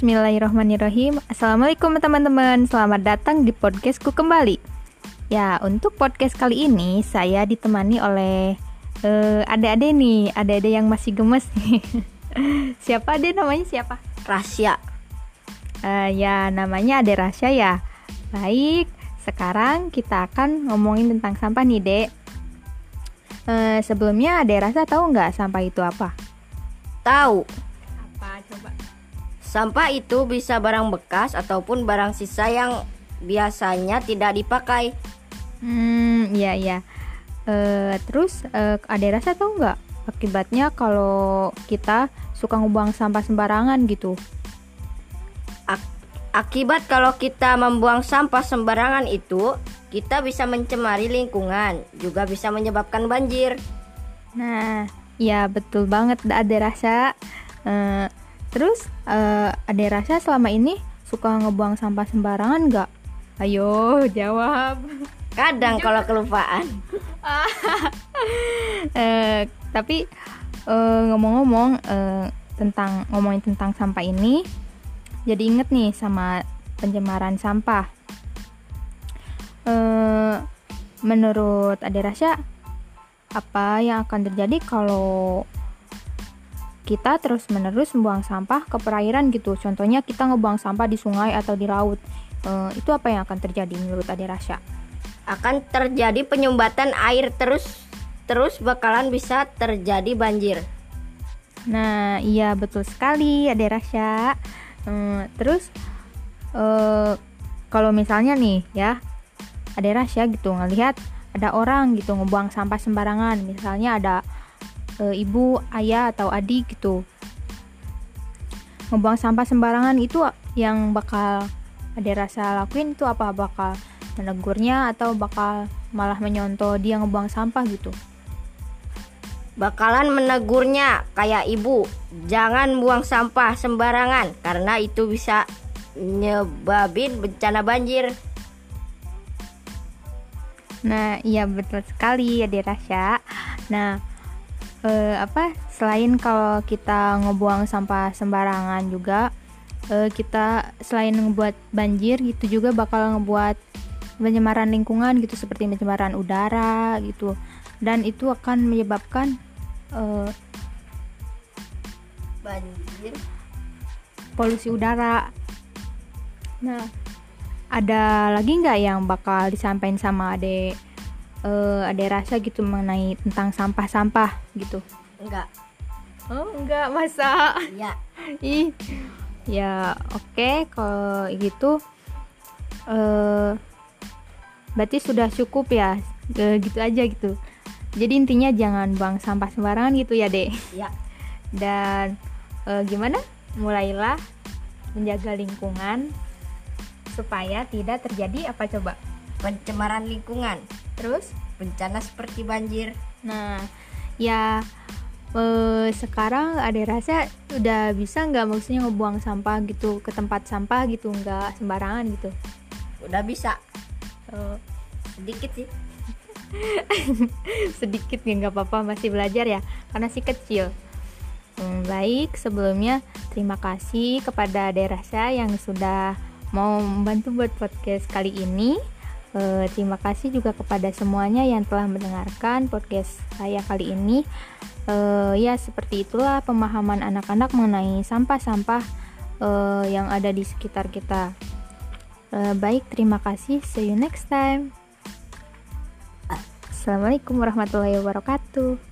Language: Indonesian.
Bismillahirrahmanirrahim. Assalamualaikum teman-teman. Selamat datang di podcastku kembali. Ya untuk podcast kali ini Saya ditemani oleh uh, Adik-adik nih. Adik-adik yang masih gemes nih. Siapa deh namanya siapa? Rasya. Uh, Ya namanya Ade Rasya ya. Baik Sekarang kita akan ngomongin tentang sampah nih dek. Uh, Sebelumnya Ade Rasa tahu nggak sampah itu apa? Tahu. Apa? Coba? Sampah itu bisa barang bekas ataupun barang sisa yang biasanya tidak dipakai. Hmm, iya iya. E, terus e, ada rasa tahu nggak akibatnya kalau kita suka ngebuang sampah sembarangan gitu? Ak akibat kalau kita membuang sampah sembarangan itu, kita bisa mencemari lingkungan, juga bisa menyebabkan banjir. Nah, ya betul banget ada rasa. E, Terus uh, ada rasa selama ini suka ngebuang sampah sembarangan nggak? Ayo jawab. Kadang kalau kelupaan. uh, tapi ngomong-ngomong uh, uh, tentang ngomongin tentang sampah ini, jadi inget nih sama pencemaran sampah. Uh, menurut Ade Rasya, apa yang akan terjadi kalau kita terus-menerus membuang sampah ke perairan gitu. Contohnya kita ngebuang sampah di sungai atau di laut. E, itu apa yang akan terjadi menurut Ade Rasya? Akan terjadi penyumbatan air terus terus bakalan bisa terjadi banjir. Nah, iya betul sekali Ade Rasya. E, terus e, kalau misalnya nih ya Ade Rasya gitu ngelihat ada orang gitu ngebuang sampah sembarangan. Misalnya ada e, ibu, ayah atau adik gitu. Ngebuang sampah sembarangan itu yang bakal ada rasa lakuin itu apa bakal menegurnya atau bakal malah menyontoh dia ngebuang sampah gitu. Bakalan menegurnya kayak ibu, jangan buang sampah sembarangan karena itu bisa nyebabin bencana banjir. Nah, iya betul sekali ya Rasya. Nah, uh, apa selain kalau kita ngebuang sampah sembarangan juga uh, kita selain ngebuat banjir gitu juga bakal ngebuat pencemaran lingkungan gitu seperti pencemaran udara gitu. Dan itu akan menyebabkan uh, banjir. polusi udara. Nah ada lagi nggak yang bakal disampaikan sama adek uh, ada rasa gitu mengenai tentang sampah-sampah gitu? Enggak. Oh, enggak masa? Iya. Ih. Ya, oke okay. kalau gitu uh, berarti sudah cukup ya. Uh, gitu aja gitu. Jadi intinya jangan buang sampah sembarangan gitu ya, Dek. Iya. Dan uh, gimana? Mulailah menjaga lingkungan supaya tidak terjadi apa coba? Pencemaran lingkungan terus bencana seperti banjir. Nah ya eh, sekarang ada rasa udah bisa nggak maksudnya ngebuang sampah gitu ke tempat sampah gitu nggak sembarangan gitu? Udah bisa. Uh, sedikit sih. Sedikit nggak apa-apa masih belajar ya karena si kecil. Hmm, baik sebelumnya terima kasih kepada Derasa yang sudah mau membantu buat podcast kali ini Uh, terima kasih juga kepada semuanya yang telah mendengarkan podcast saya kali ini. Uh, ya, seperti itulah pemahaman anak-anak mengenai sampah-sampah uh, yang ada di sekitar kita. Uh, baik, terima kasih. See you next time. Assalamualaikum warahmatullahi wabarakatuh.